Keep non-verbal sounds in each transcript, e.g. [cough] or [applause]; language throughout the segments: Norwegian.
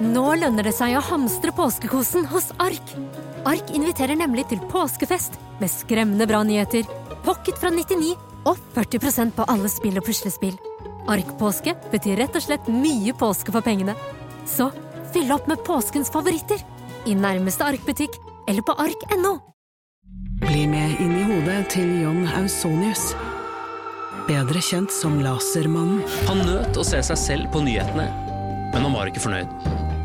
Nå lønner det seg å hamstre påskekosen hos Ark. Ark inviterer nemlig til påskefest med skremmende bra nyheter, pocket fra 99 og 40% på alle spill og puslespill. Ark-påske betyr rett og slett mye påske for pengene. Så fyll opp med påskens favoritter i nærmeste Ark-butikk eller på ark.no. Bli med inn i hodet til John Ausonius. Bedre kjent som Lasermannen. Han nøt å se seg selv på nyhetene, men han var ikke fornøyd.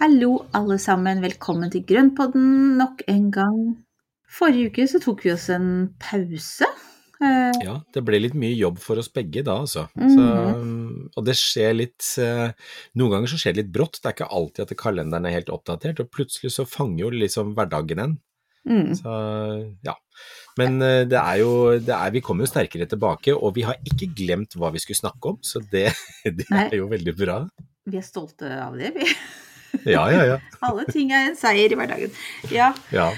Hallo, alle sammen. Velkommen til Grønnpodden nok en gang. Forrige uke så tok vi oss en pause. Eh, Ja, det ble litt mye jobb for oss begge da, altså. Mhm. Så, og det skjer litt eh, Noen ganger så skjer det litt brått. Det er ikke alltid at kalenderen er helt oppdatert, og plutselig så fanger jo liksom hverdagen en. mm. Så ja. Men eh, det er jo det er, Vi kommer jo sterkere tilbake, og vi har ikke glemt hva vi skulle snakke om, så det, [laughs] det er jo veldig bra. Vi er stolte av det, vi. [laughs] Ja, ja, ja. Alle ting er en seier i hverdagen. Ja, ja.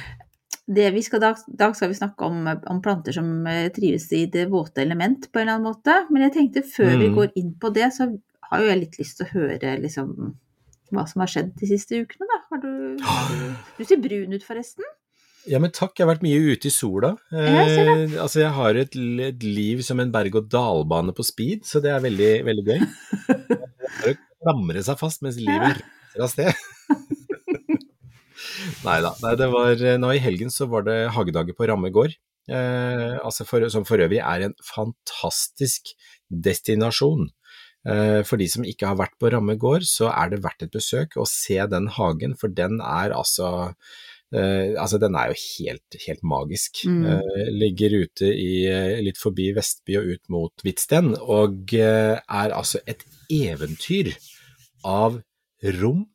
det vi skal, da, da, skal vi snakke om, om planter som eh, trives i det våte element på en eller annen måte. Men jeg tenkte før vi Mm. går inn på det, så har jo jeg litt lyst til å høre liksom hva som har skjedd de siste ukene, da. Har du, har [gasps] du, du ser brun ut, forresten. Ja, men takk. Jeg har vært mye ute i sola. Ja, jeg ser Eh, altså, jeg har et, et liv som en berg-og-dal-bane på speed, så det er veldig, veldig gøy. [laughs] Det er å klamre seg fast mens livet raser av sted. Neida, Nei da. Nå i helgen så var det hagedager på Ramme gård. Eh, altså for, som for øvrig er en fantastisk destinasjon. Eh, for de som ikke har vært på Ramme gård, så er det verdt et besøk å se den hagen, for den er altså Eh, altså Den er jo helt, helt magisk. Mm. Eh, ligger ute i, eh, litt forbi Vestby og ut mot Hvitsten, og eh, er altså et eventyr av rom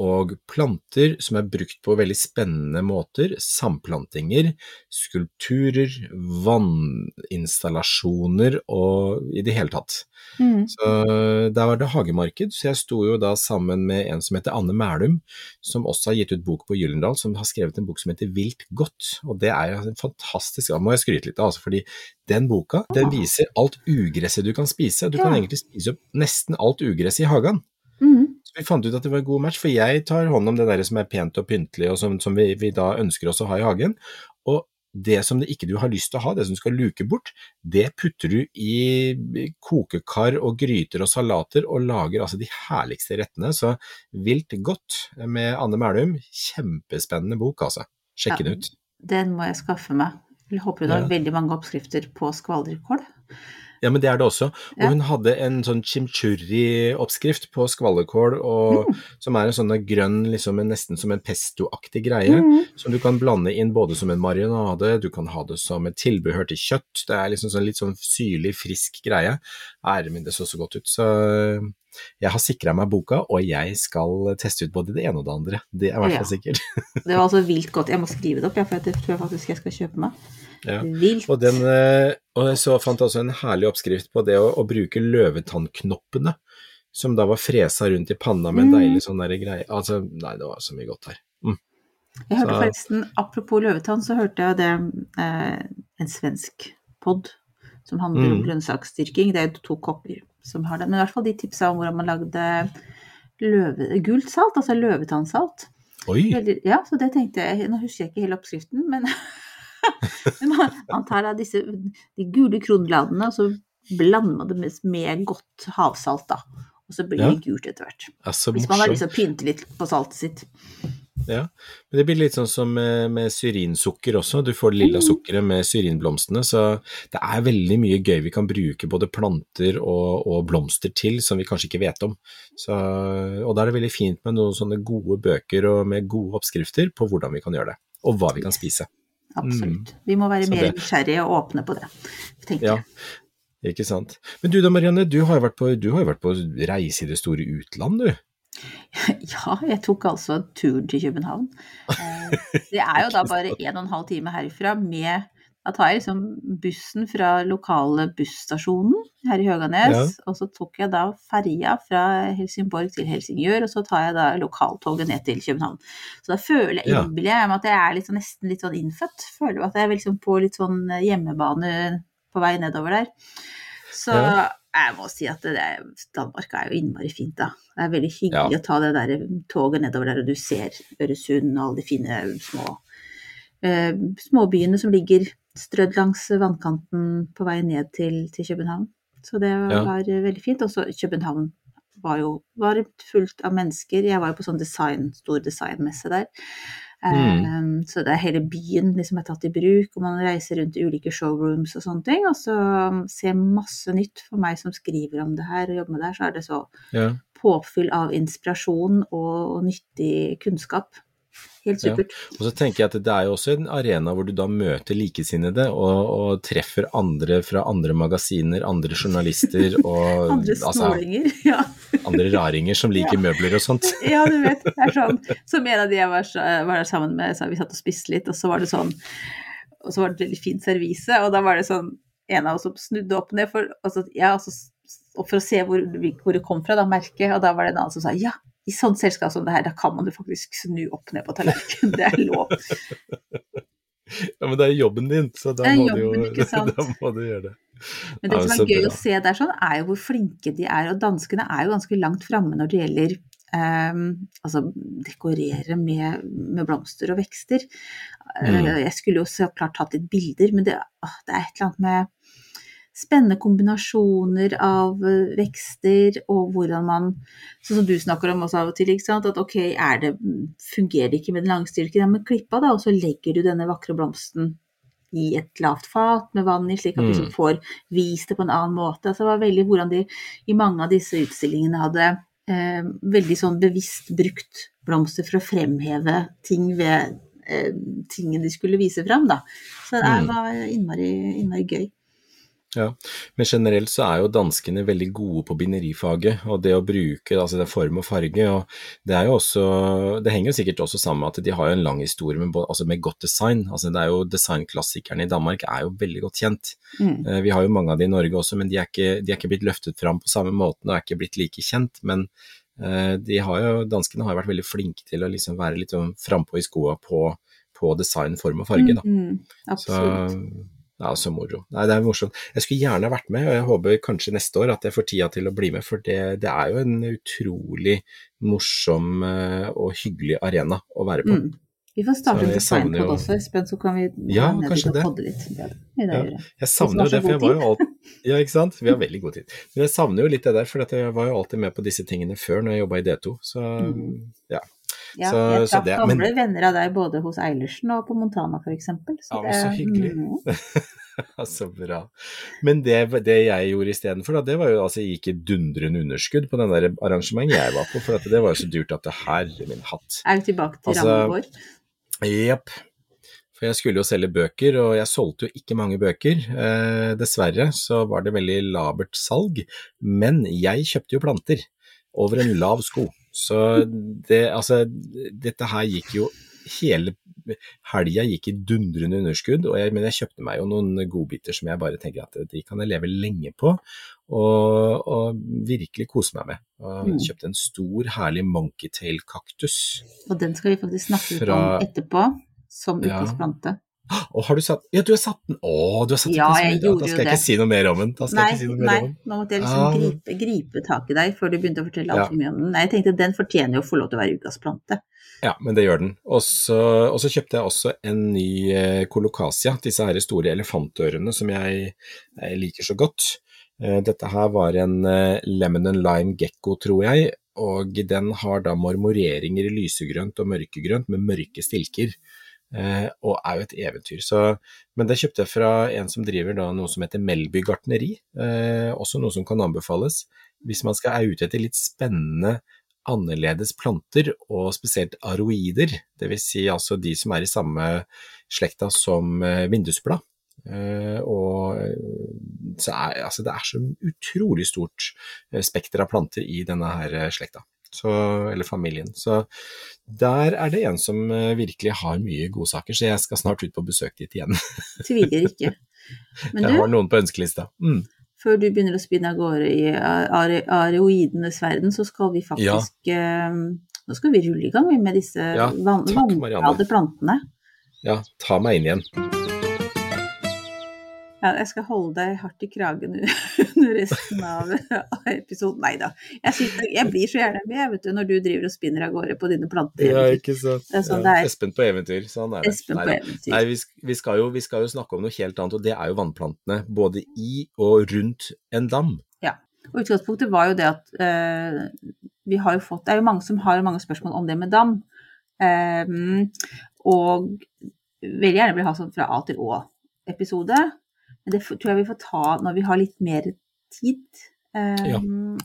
og planter som er brukt på veldig spennende måter. Samplantinger, skulpturer, vanninstallasjoner og i det hele tatt. Mm. Så der var det hagemarked, så jeg sto jo da sammen med en som heter Anne Mælum, som også har gitt ut bok på Gyllendal, som har skrevet en bok som heter Vilt godt. Og det er en fantastisk, da må jeg skryte litt av, altså, fordi den boka den viser alt ugresset du kan spise. Du kan egentlig spise opp nesten alt ugresset i hagen. Mm. Vi fant ut at det var en god match, for jeg tar hånd om det der som er pent og pyntelig, og som, som vi, vi da ønsker oss å ha i hagen. Og det som det ikke du har lyst til å ha, det som du skal luke bort, det putter du i kokekar og gryter og salater, og lager altså de herligste rettene. Så Vilt godt med Anne Mælum, kjempespennende bok, altså. Sjekk den Ja. ut. Den må jeg skaffe meg. Jeg håper hun har Ja. veldig mange oppskrifter på skvalderkål. Ja, men det er det også. Og Ja. hun hadde en sånn chimchurri-oppskrift på skvallerkål, og, Mm. som er en sånn grønn, liksom nesten som en pesto-aktig greie, Mm. som du kan blande inn både som en marinade, du kan ha det som et tilbehør til kjøtt. Det er liksom sånn litt sånn syrlig, frisk greie. Ære min, det så så godt ut. Så jeg har sikra meg boka, og jeg skal teste ut både det ene og det andre. Det er i hvert fall sikkert. Det var altså [laughs] vilt godt. Jeg må skrive det opp, jeg, for det tror jeg faktisk jeg skal kjøpe meg. Ja. Vilt. Og, den, eh, og jeg så fant også en herlig oppskrift på det å, å bruke løvetannknoppene, som da var fresa rundt i panna med en Mm. deilig sånn derre greie. Altså, nei, det var så mye godt her. Mm. Jeg hørte Så- forresten, apropos løvetann, så hørte jeg det eh, en svensk pod som handler om Mm. grønnsaksdyrking. Det er to kokker som har det. Men i hvert fall de tipsa om hvordan man lagde løve, gult salt, altså løvetannsalt. Oi! Veldig, ja, så det tenkte jeg Nå husker jeg ikke hele oppskriften, men [laughs] [laughs] man, man tar da disse de gule kronbladene, og så blander man det med, med godt havsalt, da. Og så blir Ja. det gult etter hvert. Altså, Hvis man har lyst til å pynte litt på saltet sitt. Ja. Men det blir litt sånn som med, med syrinsukker også. Du får det lilla Mm. sukkeret med syrinblomstene. Så det er veldig mye gøy vi kan bruke både planter og, og blomster til som vi kanskje ikke vet om. Så, og da er det veldig fint med noen sånne gode bøker og med gode oppskrifter på hvordan vi kan gjøre det. Og hva vi kan spise. Absolutt. Vi må være Mm. Så mer det- nysgjerrige og åpne på det, tenker Ja. jeg. Ikke sant. Men du da, Marianne, du har jo vært på, du har jo vært på reise i det store utland, du. [laughs] Ja, jeg tok altså turen til København. Eh, Det er jo da [laughs] bare en og en halv time herfra med Da tar jeg liksom bussen fra lokale busstasjonen her i Høganes, og så tok jeg da ferja fra Helsingborg til Helsingør, og så tar jeg da lokaltoget ned til København. Så da føler jeg Ja. innbiller jeg meg at jeg er sånn, nesten litt sånn innfødt. Føler at jeg er liksom på litt sånn hjemmebane på vei nedover der. Så Ja. jeg må si at det Danmark er jo innmari fint, da. Det er veldig hyggelig Ja. å ta det der toget nedover der, og du ser Øresund og alle de fine små uh, småbyene som ligger strødd langs vannkanten på vei ned til, til København. Så det Ja. var eh, veldig fint. Også København var jo var fullt av mennesker. Jeg var jo på sånn design, stor designmesse der. Mm. Um, Så det er hele byen liksom er tatt i bruk, og man reiser rundt i ulike showrooms og sånne ting. Og så um, ser masse nytt for meg som skriver om det her og jobber med det her, så er det så Ja. påfyll av inspirasjon og, og nyttig kunnskap. Helt Ja. Og så tenker jeg at det er jo også en arena hvor du da møter likesinnede og, og treffer andre fra andre magasiner, andre journalister [laughs] og Andre altså. Ja. andre raringer som liker møbler og sånt. [laughs] ja, du vet. Det er sånn. Som en av de jeg var, var der sammen med, så vi satt og spiste litt, og så var det sånn Og så var det et veldig fint servise, og da var det sånn en av oss som snudde opp ned for, altså, ja, altså, for å se hvor, hvor det kom fra, da, merket, og da var det en annen som sa ja, i sånn selskap som det her, da kan man jo faktisk snu opp ned på tallerkenen, det er lov. [laughs] Ja, men det er jobben din, så da må, jobben, du, jo, [laughs] da må du gjøre det. Men det Ja, som er gøy bra. å se der sånn, er jo hvor flinke de er, og danskene er jo ganske langt framme når det gjelder um, altså dekorere med, med blomster og vekster. Mm. Jeg skulle jo så klart tatt litt bilder, men det, å, det er et eller annet med spennende kombinasjoner av eh, vekster og hvordan man Sånn som du snakker om også av og til. At ok, det, fungerer det ikke med den langstyrken, ja, men klipp av da, og så legger du denne vakre blomsten i et lavt fat med vann i, slik at du Mm. liksom får vist det på en annen måte. Altså, det var veldig hvordan de i mange av disse utstillingene hadde eh, veldig sånn bevisst brukt blomster for å fremheve ting ved eh, tingene de skulle vise fram, da. Så det Mm. var innmari, innmari gøy. Ja, men generelt så er jo danskene veldig gode på binderifaget, og det å bruke altså det er form og farge. og Det er jo også, det henger jo sikkert også sammen med at de har jo en lang historie med, altså med godt design. altså det er jo Designklassikerne i Danmark er jo veldig godt kjent. Mm. Eh, Vi har jo mange av de i Norge også, men de er ikke, de er ikke blitt løftet fram på samme måten og er ikke blitt like kjent. Men eh, de har jo, danskene har jo vært veldig flinke til å liksom være litt sånn frampå i skoa på, på design, form og farge. da. Mm, mm, Så absolutt. Ja, så moro. Nei, det er morsomt. Jeg skulle gjerne vært med, og jeg håper kanskje neste år at jeg får tida til å bli med, for det, det er jo en utrolig morsom eh, og hyggelig arena å være på. Mm. Vi får starte på en jo- også, Espen, så kan vi Ja, kanskje og det. litt. Ja, jeg savner jo det, for jeg var jo alltid Ja, ikke sant. Vi har veldig god tid. Men jeg savner jo litt det der, for jeg var jo alltid med på disse tingene før når jeg jobba i D2. Så ja. Ja, Så- jeg så traff gamle men- venner av deg både hos Eilertsen og på Montana f.eks. Ja, men så hyggelig. Mm, [laughs] Så bra. Men det, det jeg gjorde istedenfor, det var jo altså jeg gikk i dundrende underskudd på den der arrangementet jeg var på, for at det var jo så dyrt at det herre min hatt. er vi tilbake til Altså, rammen vår? Jepp. For jeg skulle jo selge bøker, og jeg solgte jo ikke mange bøker. Eh, dessverre så var det veldig labert salg, men jeg kjøpte jo planter over en lav sko. Så det, altså, dette her gikk jo hele helga gikk i dundrende underskudd, jeg, men jeg kjøpte meg jo noen godbiter som jeg bare tenker at de kan jeg leve lenge på, og, og virkelig kose meg med. Og Mm. kjøpte en stor, herlig monkeytail-kaktus. Og den skal vi faktisk snakke litt Fra- om etterpå, som Ja. Og har du satt Ja, du har satt den Å, du har satt den Ja, jeg gjorde Da skal jeg ikke si noe mer om den. Nei, si nei, nå måtte jeg liksom Ah. gripe, gripe tak i deg før du begynte å fortelle Ja. altfor mye om den. Nei, jeg tenkte den fortjener jo å få lov til å være ukas plante. Ja, men det gjør den. Og så, kjøpte jeg også en ny eh, colocasia, disse her store elefantørene som jeg, jeg liker så godt. Eh, dette her var en eh, lemon and lime gecko, tror jeg, og den har da marmoreringer i lysegrønt og mørkegrønt med mørke stilker. Eh, og er jo et eventyr. Så, men det kjøpte jeg fra en som driver da noe som heter Melby gartneri, eh, også noe som kan anbefales hvis man skal er ute etter litt spennende annerledes planter, og spesielt aroider, dvs. Si altså de som er i samme slekta som eh, vindusblad. Og er, altså, det er så utrolig stort spekter av planter i denne her slekta. Så, eller familien. Så der er det en som eh, virkelig har mye godsaker, så jeg skal snart ut på besøk dit igjen. Tviler ikke. [laughs] Men jeg du, har noen på ønskelista. Mm. før du begynner å spinne av gårde i are- areoidenes verden, så skal vi faktisk eh, Nå skal vi rulle i gang med disse Ja, takk, plantene. Ja, ta meg inn igjen. Ja, jeg skal holde deg hardt i kragen [laughs] under resten av episoden. Nei da. Jeg, jeg blir så gjerne med vet du, når du driver og spinner av gårde på dine planter. ikke sant. Det er sånn det er. Espen på eventyr, sånn er det. Espen på eventyr. Nei, vi, vi, skal jo, vi skal jo snakke om noe helt annet, og det er jo vannplantene. Både i og rundt en dam. Ja. Og utgangspunktet var jo det at eh, vi har jo fått Det er jo mange som har mange spørsmål om det med dam. Eh, og veldig gjerne vil ha sånn fra A til Å-episode. Men det tror jeg vi får ta når vi har litt mer tid. Um, Ja.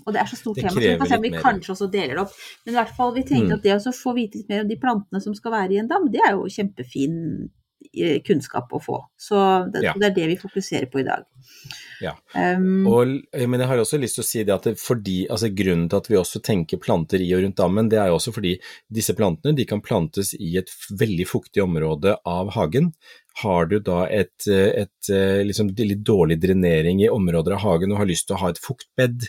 Og det er så stort Det tema, så vi krever se om vi mer. kanskje også deler det opp. Men i hvert fall, vi tenkte Mm. at det å få vite litt mer om de plantene som skal være i en dam, det er jo kjempefin eh, kunnskap å få. Så det, Ja. det er det vi fokuserer på i dag. Ja. Um, Og, men jeg har også lyst til å si det at det, fordi, altså grunnen til at vi også tenker planter i og rundt dammen, det er jo også fordi disse plantene de kan plantes i et veldig fuktig område av hagen. Har du da et, et eh, liksom litt dårlig drenering i områder av hagen og har lyst til å ha et fuktbed,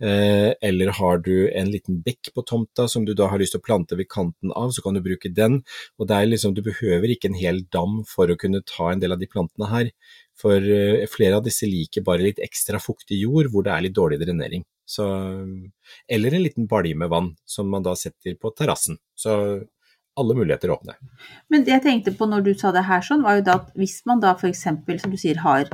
eh, eller har du en liten bekk på tomta som du da har lyst til å plante ved kanten av, så kan du bruke den. Og det er liksom, du behøver ikke en hel dam for å kunne ta en del av de plantene her. For eh, flere av disse liker bare litt ekstra fuktig jord hvor det er litt dårlig drenering. Så, eller en liten balje med vann som man da setter på terrassen. Så alle muligheter åpne. Men det jeg tenkte på når du sa det her sånn, var jo da at hvis man da f.eks. som du sier har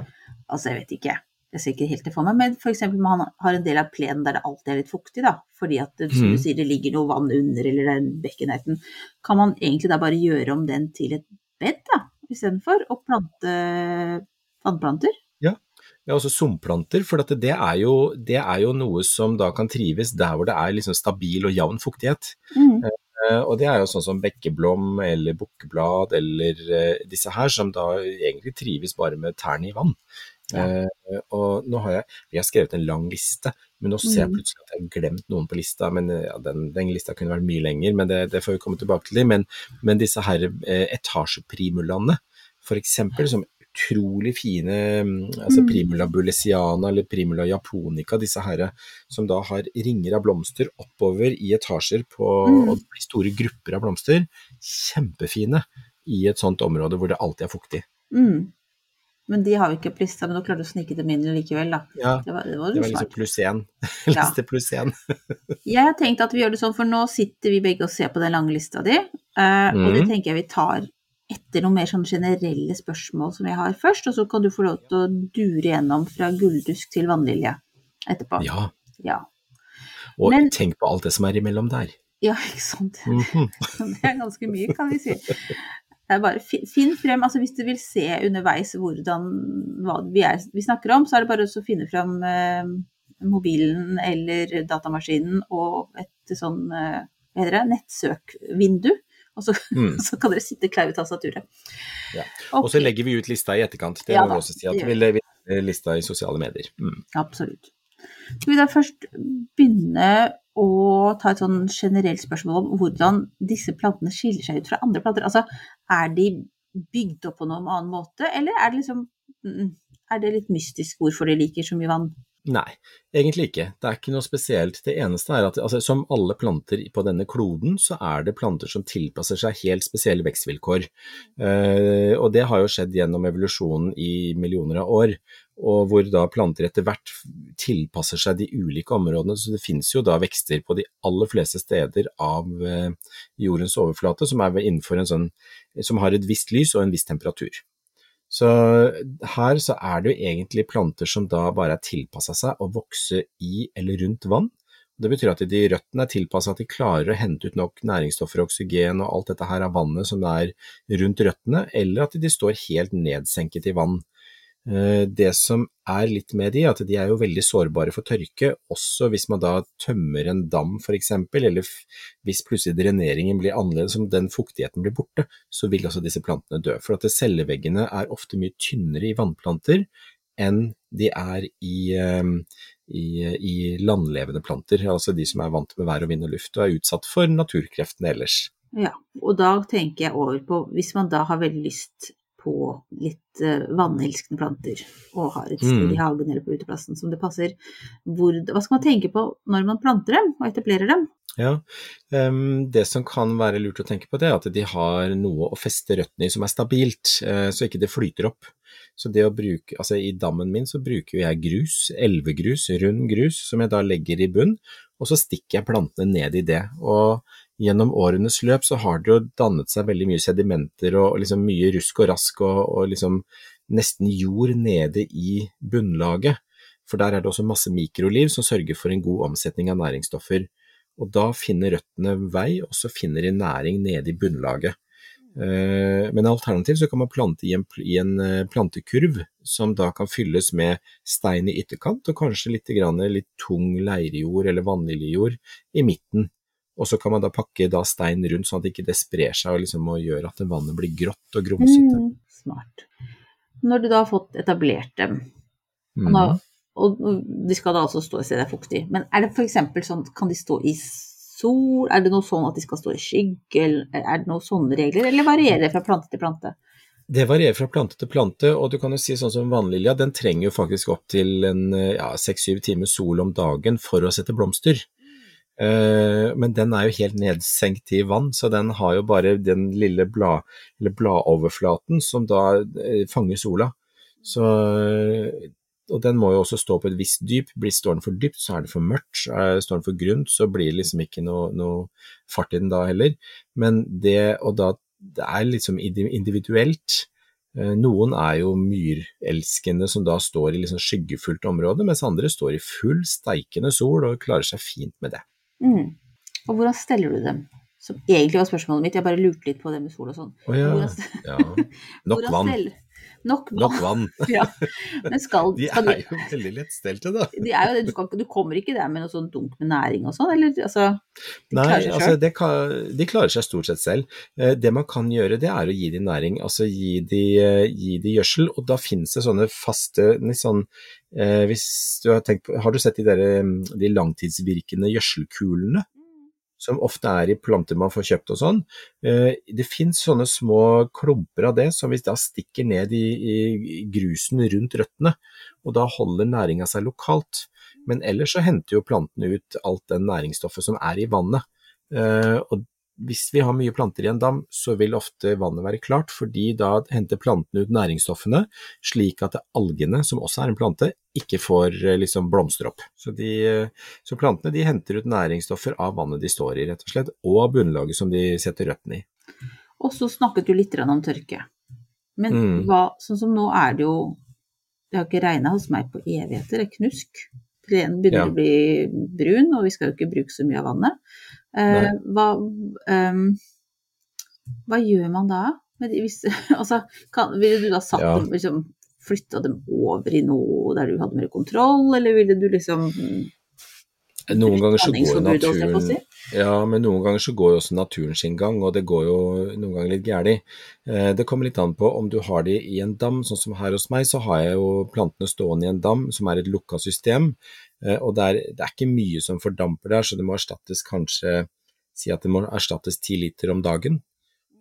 Altså jeg vet ikke, jeg ser ikke helt det for meg, men f.eks. man har en del av plenen der det alltid er litt fuktig, da. Fordi at som du sier, det ligger noe vann under eller det er en bekk i nærheten. Kan man egentlig da bare gjøre om den til et bed, da? Istedenfor å plante vannplanter? Ja, også sumplanter, for at det, er jo, det er jo noe som da kan trives der hvor det er liksom stabil og jevn fuktighet. Mm. Eh, Og det er jo sånn som bekkeblom eller bukkeblad eller eh, disse her, som da egentlig trives bare med tærne i vann. Eh, og nå har jeg, Vi har skrevet en lang liste, men nå ser jeg Mm. plutselig at jeg har glemt noen på lista. men ja, Den, den lista kunne vært mye lenger, men det, det får vi komme tilbake til. Men, men disse her etasjeprimulaene, eksempel, som utrolig fine mm, altså Mm. Primula bulesiana eller Primula japonica, disse her som da har ringer av blomster oppover i etasjer på Mm. og store grupper av blomster. Kjempefine i et sånt område hvor det alltid er fuktig. Mm. Men de har jo ikke lista, men du klarte å snike dem inn likevel, da. Ja, Det var, det var det var liksom pluss [laughs] én. Ja. Liste pluss [laughs] én. Jeg har tenkt at vi gjør det sånn, for nå sitter vi begge og ser på den lange lista di, eh, og det Mhm. tenker jeg vi tar etter noen mer sånn generelle spørsmål som jeg har først, og så kan du få lov til å dure gjennom fra gulldusk til vannlilje etterpå. Ja, Ja. og Men- tenk på alt det som er imellom der. Ja, [laughs] ikke sant. Mhm. [laughs] Det er ganske mye, kan vi si. Det er bare fi- Finn frem, altså hvis du vil se underveis hvordan hva vi, er, vi snakker om, så er det bare å finne frem eh, mobilen eller datamaskinen og et sånn eh, hva heter det, nettsøkvindu. Og så, Mm. [laughs] så kan dere sitte klar i tastaturet. Ja. Og så legger vi ut lista i etterkant. Det Ja må vi også si, at vi legger lista i sosiale medier. Mm. Absolutt. Skal vi da først begynne å ta et sånn generelt spørsmål om hvordan disse plantene skiller seg ut fra andre planter? Altså, er de bygd opp på noen annen måte, eller er det liksom mm, Er det litt mystisk hvorfor de liker så mye vann? Nei, egentlig ikke. Det er ikke noe spesielt. Det eneste er at altså, som alle planter på denne kloden, så er det planter som tilpasser seg helt spesielle vekstvilkår. Eh, og det har jo skjedd gjennom evolusjonen i millioner av år, og hvor da planter etter hvert tilpasser seg de ulike områdene. Så det finnes jo da vekster på de aller fleste steder av eh, jordens overflate som er en sånn, som har et visst lys og en viss temperatur. Så her så er det jo egentlig planter som da bare er tilpassa seg å vokse i eller rundt vann. Det betyr at de røttene er tilpassa at de klarer å hente ut nok næringsstoffer og oksygen og alt dette her av vannet som er rundt røttene, eller at de står helt nedsenket i vann. Eh, det som er litt med de, at de er jo veldig sårbare for tørke, også hvis man da tømmer en dam f.eks., eller hvis plutselig dreneringen blir annerledes, om den fuktigheten blir borte, så vil altså disse plantene dø. For at celleveggene er ofte mye tynnere i vannplanter enn de er i, ehm, i, i landlevende planter, altså de som er vant med vær og vind og luft og er utsatt for naturkreftene ellers. Ja, og da tenker jeg over på, hvis man da har veldig lyst på litt uh, vannelskende planter, og har et sted Mm. i hagen eller på uteplassen som det passer, hvor, hva skal man tenke på når man planter dem og etablerer dem? Ja, ehm, Det som kan være lurt å tenke på, det er at de har noe å feste røttene i som er stabilt, eh, så ikke det flyter opp. Så det å bruke, altså I dammen min så bruker jeg grus, elvegrus, rund grus, som jeg da legger i bunn, og så stikker jeg plantene ned i det. Og Gjennom årenes løp så har det jo dannet seg veldig mye sedimenter og liksom mye rusk og rask og, og liksom nesten jord nede i bunnlaget. For der er det også masse mikroliv som sørger for en god omsetning av næringsstoffer. Og da finner røttene vei, og så finner de næring nede i bunnlaget. Eh, Men alternativt så kan man plante i en, i en eh, plantekurv som da kan fylles med stein i ytterkant, og kanskje litt, litt tung leirjord eller vannliljejord i midten. Og så kan man da pakke da stein rundt, sånn at ikke det sprer seg og, liksom, og gjør at vannet blir grått og grumsete. Mm, smart. Når du da har fått etablert dem, og, Mm. og de skal da altså stå et sted det er fuktig, men er det f.eks. sånn, kan de stå i sol, er det noe sånn at de skal stå i skygge, er det noen sånne regler, eller varierer det fra plante til plante? Det varierer fra plante til plante, og du kan jo si sånn som vannlilja, den trenger jo faktisk opp til en ja, seks-syv timer sol om dagen for å sette blomster. Eh, Men den er jo helt nedsenkt i vann, så den har jo bare den lille blad, bladoverflaten som da eh, fanger sola. Så, eh, og den må jo også stå på et visst dyp. Blir stående for dypt, så er det for mørkt. Står den for grunt, så blir det liksom ikke noe, noe fart i den da heller. Men det, og da, det er liksom individuelt. Noen er jo myrelskende som da står i liksom skyggefullt område, mens andre står i full steikende sol og klarer seg fint med det. Mm. Og hvordan steller du dem? Som egentlig var spørsmålet mitt, jeg bare lurte litt på det med sol og sånn. Oh, ja, ja. [laughs] Nok vann. Nok vann. Nok [laughs] vann. Ja. Men skal, De er jo veldig lettstelte, da. de er jo det, du, skal, du kommer ikke der med noe sånn dunk med næring og sånn, eller altså de Nei, altså det kan, de klarer seg stort sett selv. Eh, Det man kan gjøre, det er å gi dem næring, altså gi dem eh, gjødsel. Og da finnes det sånne faste litt sånn, eh, hvis du Har tenkt på, har du sett de, der, eh, de langtidsvirkende gjødselkulene? Som ofte er i planter man får kjøpt og sånn. Eh, Det finnes sånne små klumper av det som hvis da stikker ned i, i grusen rundt røttene, og da holder næringa seg lokalt. Men ellers så henter jo plantene ut alt den næringsstoffet som er i vannet. Eh, og hvis vi har mye planter i en dam, så vil ofte vannet være klart, fordi da henter plantene ut næringsstoffene, slik at algene, som også er en plante, ikke får eh, liksom blomstre opp. Så, de, så plantene de henter ut næringsstoffer av vannet de står i, rett og slett, og av bunnlaget som de setter røttene i. Og så snakket du litt om tørke. Men Mm. hva, sånn som nå er det jo Det har ikke regna hos meg på evigheter, det er knusk. Plenen begynner Ja. å bli brun, og vi skal jo ikke bruke så mye av vannet. Eh, hva, um, hva gjør man da? Hvis, [laughs] altså, kan, ville du da satt Ja. dem, liksom, flytta dem over i noe der du hadde mer kontroll, eller ville du liksom Noen ganger så går naturen Ja, men noen ganger så går jo også naturen sin gang, og det går jo noen ganger litt gærent. Eh, Det kommer litt an på om du har de i en dam, sånn som her hos meg, så har jeg jo plantene stående i en dam som er et lukka system, eh, og det er, det er ikke mye som fordamper der, så det må erstattes kanskje Si at det må erstattes ti liter om dagen,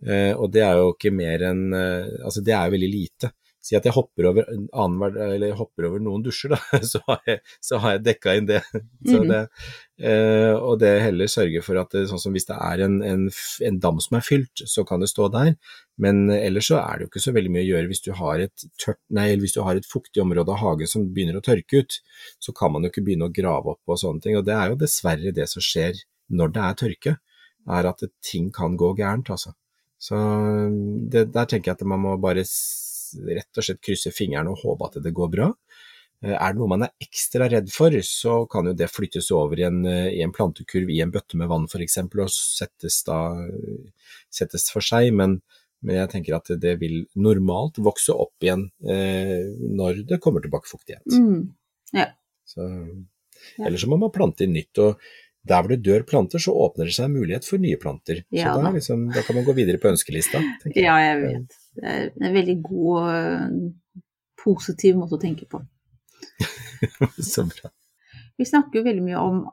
Eh, og det er jo ikke mer enn Altså, det er jo veldig lite. Si at jeg hopper over, annen, eller jeg hopper over noen dusjer, da, [laughs] så har jeg, så har jeg dekka inn det. [laughs] Så Mhm. det eh, og det heller sørger for at det, sånn som hvis det er en, en, en dam som er fylt, så kan det stå der. Men ellers så er det jo ikke så veldig mye å gjøre hvis du har et, tørt, nei, hvis du har et fuktig område av hagen som begynner å tørke ut. Så kan man jo ikke begynne å grave opp og sånne ting. Og det er jo dessverre det som skjer når det er tørke, er at ting kan gå gærent, altså. Så det, der tenker jeg at man må bare rett og slett krysse fingrene og håpe at det går bra. Eh, Er det noe man er ekstra redd for, så kan jo det flyttes over i en, eh, i en plantekurv i en bøtte med vann f.eks. og settes, da, settes for seg. Men, Men jeg tenker at det vil normalt vokse opp igjen eh, når det kommer tilbake fuktighet. Mm. Ja. Så, Eller så må man plante inn nytt. og der hvor det dør planter, så åpner det seg mulighet for nye planter. Ja, så da, liksom, da kan man gå videre på ønskelista. ja, jeg vet. Det er en veldig god, øh, positiv måte å tenke på. [laughs] så bra. Vi snakker jo veldig mye om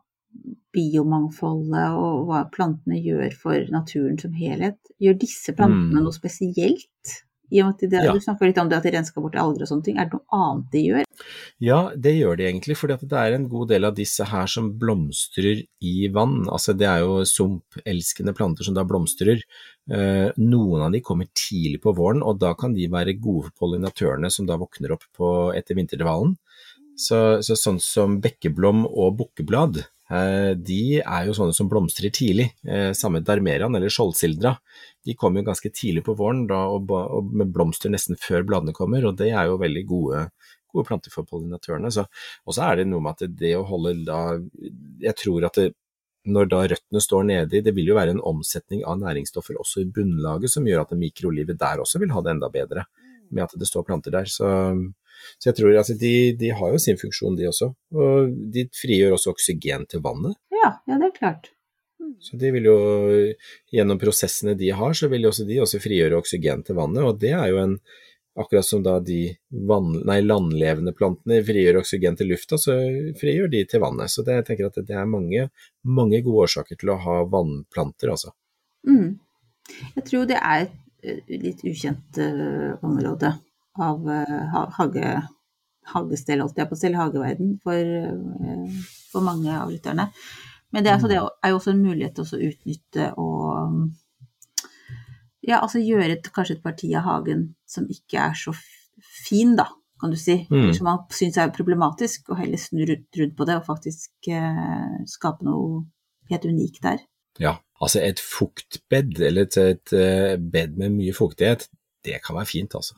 biomangfoldet og hva plantene gjør for naturen som helhet. Gjør disse plantene Mm. noe spesielt? I og med at Ja. Du snakker litt om det at de rensker bort alger og sånne ting. Er det noe annet de gjør? Ja, det gjør de egentlig, fordi det er en god del av disse her som blomstrer i vann. Altså det er jo sumpelskende planter som da blomstrer. Eh, noen av de kommer tidlig på våren, og da kan de være gode for pollinatørene som da våkner opp på, etter vinterdvalen. Så, så sånn som bekkeblom og bukkeblad, de er jo sånne som blomstrer tidlig. Eh, samme darmerian eller skjoldsildra. De kommer jo ganske tidlig på våren da, og, med blomster nesten før bladene kommer, og det er jo veldig gode gode planter for pollinatørene. Og så er det noe med at det å holde da Jeg tror at det, når da røttene står nedi, det vil jo være en omsetning av næringsstoffer også i bunnlaget som gjør at mikrolivet der også vil ha det enda bedre, med at det står planter der. Så, så jeg tror altså de, de har jo sin funksjon, de også. Og de frigjør også oksygen til vannet. Ja, ja, det er klart. Så de vil jo, gjennom prosessene de har, så vil også de også frigjøre oksygen til vannet, og det er jo en Akkurat som da de vann, nei, landlevende plantene frigjør oksygen til lufta, så frigjør de til vannet. Så det, jeg tenker at det er mange, mange gode årsaker til å ha vannplanter, altså. Mm. Jeg tror det er et eh, litt ukjent uh, område av eh, hage, hagestell, holdt jeg på å si, eller hageverden, for, eh, for mange av lytterne. Men det altså, det er jo også en mulighet til å utnytte og ja, altså gjøre et, kanskje et parti av hagen som ikke er så fin, da, kan du si. Mm. Som man syns er problematisk, og heller snu rundt rundt på det og faktisk eh, skape noe helt unikt der. Ja, altså et fuktbed, eller et, et eh, bed med mye fuktighet, det kan være fint, altså.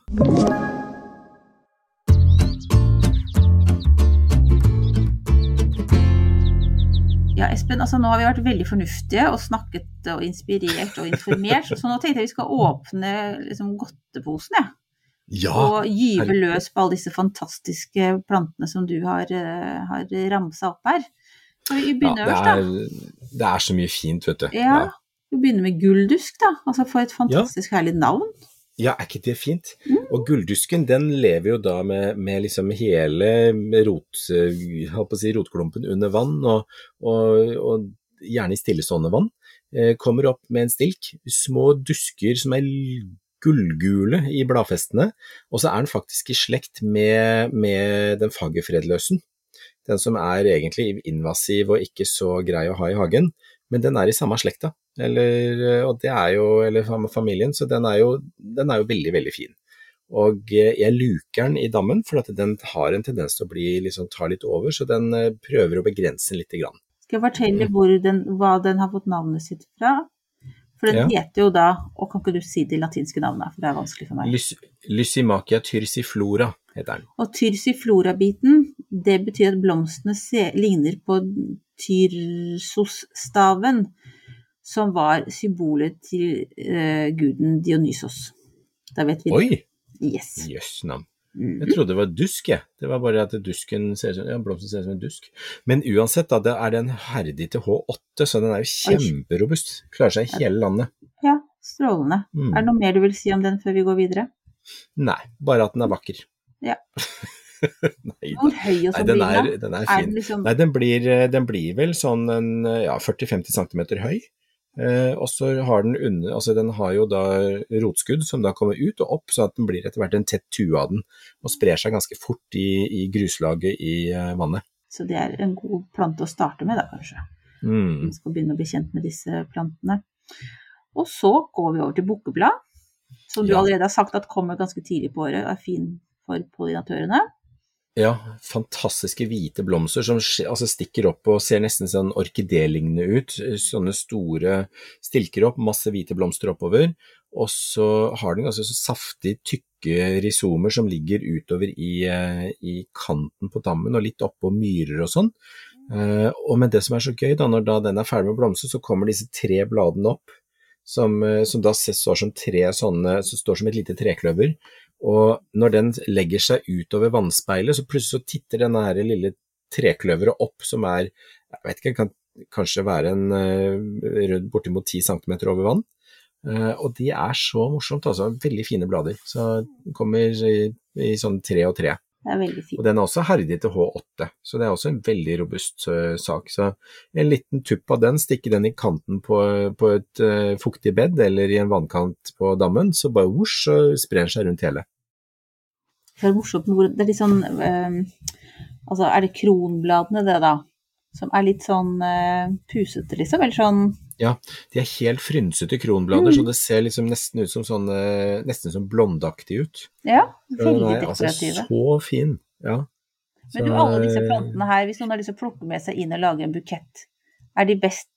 Ja, Espen, altså nå har vi vært veldig fornuftige og snakket og inspirert og informert, så nå tenkte jeg vi skal åpne liksom, godteposen, jeg. Ja, og gyve løs på alle disse fantastiske plantene som du har, eh, har ramsa opp her. Skal vi ja begynne det, øverst, da? er, det er så mye fint, vet du. Ja, vi begynner med gulldusk, da. Altså for et fantastisk herlig navn. Ja, er ikke det fint? Mm. Og gulldusken den lever jo da med, med liksom hele rot, si, rotklumpen under vann, og, og, og gjerne i stillestående vann. Eh, kommer opp med en stilk, små dusker som er gullgule i bladfestene, og så er den faktisk i slekt med, med den fagerfredløsen. Den som er egentlig invasiv og ikke så grei å ha i hagen, men den er i samme slekta. Eller, og det er jo, eller familien, så den er jo, den er jo veldig, veldig fin. Og eh, jeg luker den i dammen, for at den har en tendens til å bli, liksom, ta litt over, så den eh, prøver å begrense den lite grann. Skal jeg fortelle hvor den, hva den har fått navnet sitt fra? For den Ja. heter jo da Og kan ikke du si det latinske navnet, for det er vanskelig for meg. Lys, Lysimachia tyrsiflora heter den. Og tyrsiflora-biten, det betyr at blomstene se, ligner på tyrsosstaven, som var symbolet til uh, guden Dionysos. Da vet vi det. Oi, Yes. jøss navn. Mhm. Jeg trodde det var dusk, jeg. Det var bare at dusken ser ut ja, blomsten ser ut som en dusk. Men uansett, da, det er den herdig til H8, så den er jo kjemperobust. Klarer seg i hele landet. Ja, strålende. Mm. Er det noe mer du vil si om den før vi går videre? Nei, bare at den er vakker. Ja. [laughs] Nei. Nei, sånn den er, den? er fin. liksom Nei, den blir, eh, den blir vel sånn en ja, 40-50 cm høy. Eh, og så har den under, altså den har jo da rotskudd som da kommer ut og opp, så at den blir etter hvert en tett tue av den, og sprer seg ganske fort i, i gruslaget i eh, vannet. Så det er en god plante å starte med, da kanskje. Mm. Man skal begynne å bli kjent med disse plantene. Og så går vi over til bukkeblad, som du Ja. allerede har sagt at kommer ganske tidlig på året og er fin for pollinatørene. Ja, fantastiske hvite blomster som altså stikker opp og ser nesten sånn orkidélignende ut. Sånne store stilker opp, masse hvite blomster oppover. Og så har den ganske så saftig, tykke risomer som ligger utover i, eh, i kanten på dammen og litt oppå myrer og sånn. Eh, og men det som er så gøy, da, når da den er ferdig med å blomstre, så kommer disse tre bladene opp. som, eh, som da står som tre sånne, som står som et lite trekløver. Og når den legger seg utover vannspeilet, så plutselig så titter den her lille trekløveret opp, som er, jeg vet ikke, kan kanskje være en rød bortimot 10 cm over vann. Eh, og de er så morsomt, altså. Veldig fine blader. Så kommer i, i sånn tre og tre. Det er veldig fint. Og den er også herdig til H8, så det er også en veldig robust uh, sak. Så en liten tupp av den, stikke den i kanten på, på et uh, fuktig bed eller i en vannkant på dammen, så bare vosj, så sprer den seg rundt hele. Det er morsomt Det er litt sånn eh, Altså, er det kronbladene, det, da? Som er litt sånn uh, pusete, liksom? Eller sånn De er helt frynsete kronblader, Mm. så det ser liksom nesten ut som sånn, nesten som blondaktig ut. Ja, Så veldig er altså så fin, ja. Men du, alle disse eh, plantene her, hvis noen har lyst til å plukke med seg inn og lage en bukett, er de best,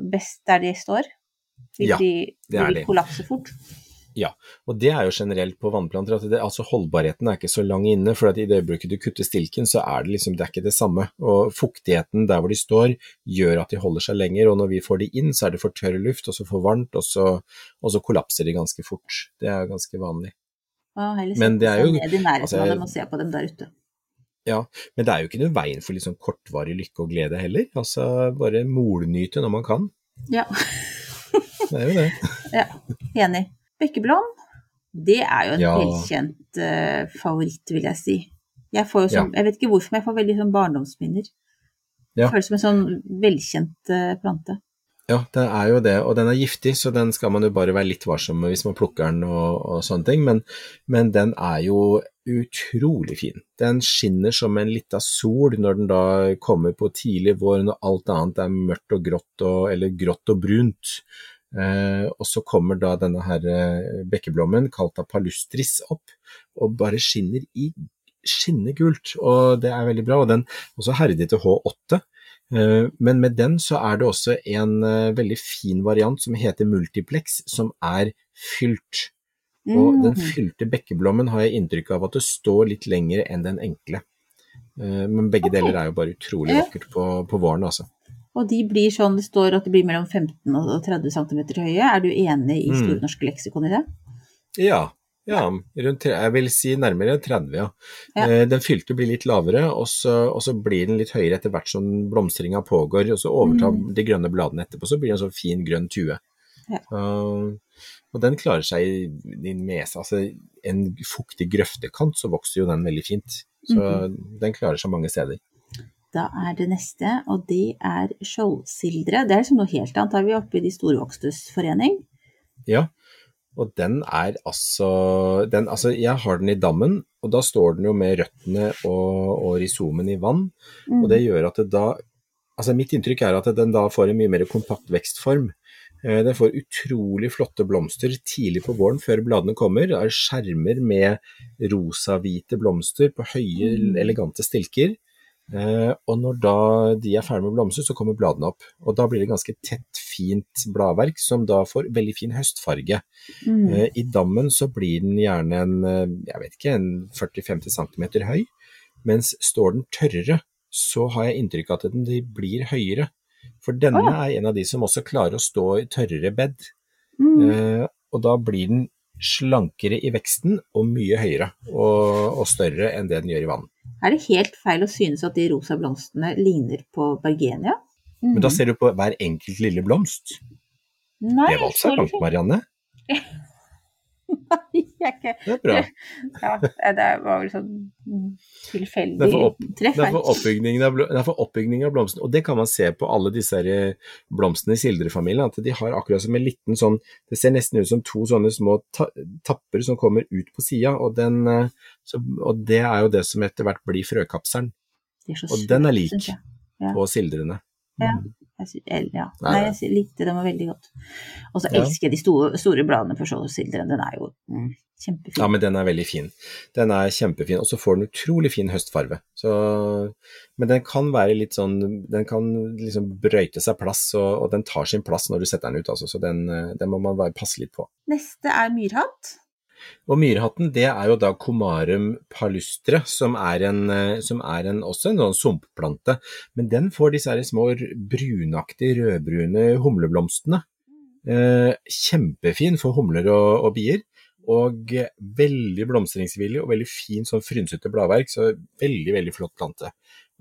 best der de står? Vil Ja, de, det er vil de de. kollapse fort? Og det er jo generelt på vannplanter, at det, altså holdbarheten er ikke så lang inne, for at i det øyeblikket du kutter stilken, så er det liksom, det er ikke det samme. Og fuktigheten der hvor de står, gjør at de holder seg lenger, og når vi får de inn, så er det for tørr luft, og så for varmt, og så, og så kollapser de ganske fort. Det er ganske vanlig. Ja, Men det er jo- ned i nærheten altså, av dem og se på dem der ute. Ja, men det er jo ikke noe veien for sånn kortvarig lykke og glede heller. Altså, bare molnyte når man kan. Ja, Det er jo det. [laughs] ja. enig. Bekkeblom, det er jo en Ja. velkjent uh, favoritt, vil jeg si. Jeg får jo sånn, jeg vet ikke hvorfor, men jeg får veldig sånn barndomsminner. Ja. Føles som en sånn velkjent uh, plante. Ja, det er jo det, og den er giftig, så den skal man jo bare være litt varsom med hvis man plukker den og, og sånne ting, men, men den er jo utrolig fin. Den skinner som en lita sol når den da kommer på tidlig vår, når alt annet er mørkt og grått, og, eller grått og brunt. Eh, og så kommer da denne her eh, bekkeblommen, kalt av palustris, opp, og bare skinner i skinnegult, og det er veldig bra. Og den også herdig til H8. Eh, Men med den så er det også en eh, veldig fin variant som heter multiplex, som er fylt. Og den Mm. fylte bekkeblommen har jeg inntrykk av at det står litt lenger enn den enkle. Eh, Men begge okay. deler er jo bare utrolig vakkert på, på våren, altså. Og de blir sånn, det står at de blir mellom 15 og 30 cm høye. Er du enig i Mm. Store norske leksikon i det? Ja, ja rundt, jeg vil si nærmere 30, ja. Ja. Eh, Den fylte blir litt lavere, og så, og så blir den litt høyere etter hvert som blomstringa pågår, og så overtar Mm. de grønne bladene etterpå, så blir det en sånn fin grønn tue. Ja. Uh, og den klarer seg i, din mese. altså en fuktig grøftekant, så vokser jo den veldig fint. Så Mhm. den klarer seg mange steder. Da er det neste, og det er skjoldsildre. Det er liksom noe helt annet. Da er vi oppe i De storvokstes forening. Ja, og den er altså, den, altså Jeg har den i dammen, og da står den jo med røttene og, og risomen i vann. Mm. Og det gjør at det da Altså mitt inntrykk er at den da får en mye mer kompakt vekstform. Eh, Den får utrolig flotte blomster tidlig på våren før bladene kommer. Det er skjermer med rosa-hvite blomster på høye, Mm. elegante stilker. Eh, og når da de er ferdig med å blomstre, så kommer bladene opp. Og da blir det ganske tett, fint bladverk som da får veldig fin høstfarge. Mm. Eh, I dammen så blir den gjerne en, eh, jeg vet ikke, en 40-50 cm høy, mens står den tørrere, så har jeg inntrykk av at den de blir høyere. For denne oh. er en av de som også klarer å stå i tørrere bed, Mm. eh, og da blir den slankere i veksten og mye høyere og, og større enn det den gjør i vann. Er det helt feil å synes at de rosa blomstene ligner på bergenia? Men da ser du på hver enkelt lille blomst. Nei, Det var altså så langt, Marianne. [laughs] jeg er ikke Det er bra. Ja, det var vel sånn tilfeldig opp- treff. Det er for oppbygningen av, oppbygningen av blomstene, og det kan man se på alle disse eh, blomstene i sildrefamilien, at de har akkurat som en liten sånn, det ser nesten ut som to sånne små ta tapper som kommer ut på sida, og, den, eh, så- og det er jo det som etter hvert blir frøkapselen og den er lik. jeg. På sildrene. Ja. Jeg ja. Nei, jeg likte den var veldig godt. Og så elsker jeg de store, store bladene på skjoldsilderen. Den er jo mm, kjempefin. Ja, men den er veldig fin. Den er kjempefin, og så får den utrolig fin høstfarve. Så, men den kan være litt sånn, den kan liksom brøyte seg plass, og, og den tar sin plass når du setter den ut, altså. Så den, eh, den må man bare passe litt på. Neste er myrhatt. Og myrhatten, det er jo da Comarum palustre, som er, en, eh, som er en, også en sånn sumpplante. Men den får disse små brunaktige, rødbrune humleblomstene. Eh, kjempefin for humler og, og bier. Og veldig blomstringsvillig og veldig fin sånn frynsete bladverk, så veldig, veldig flott plante.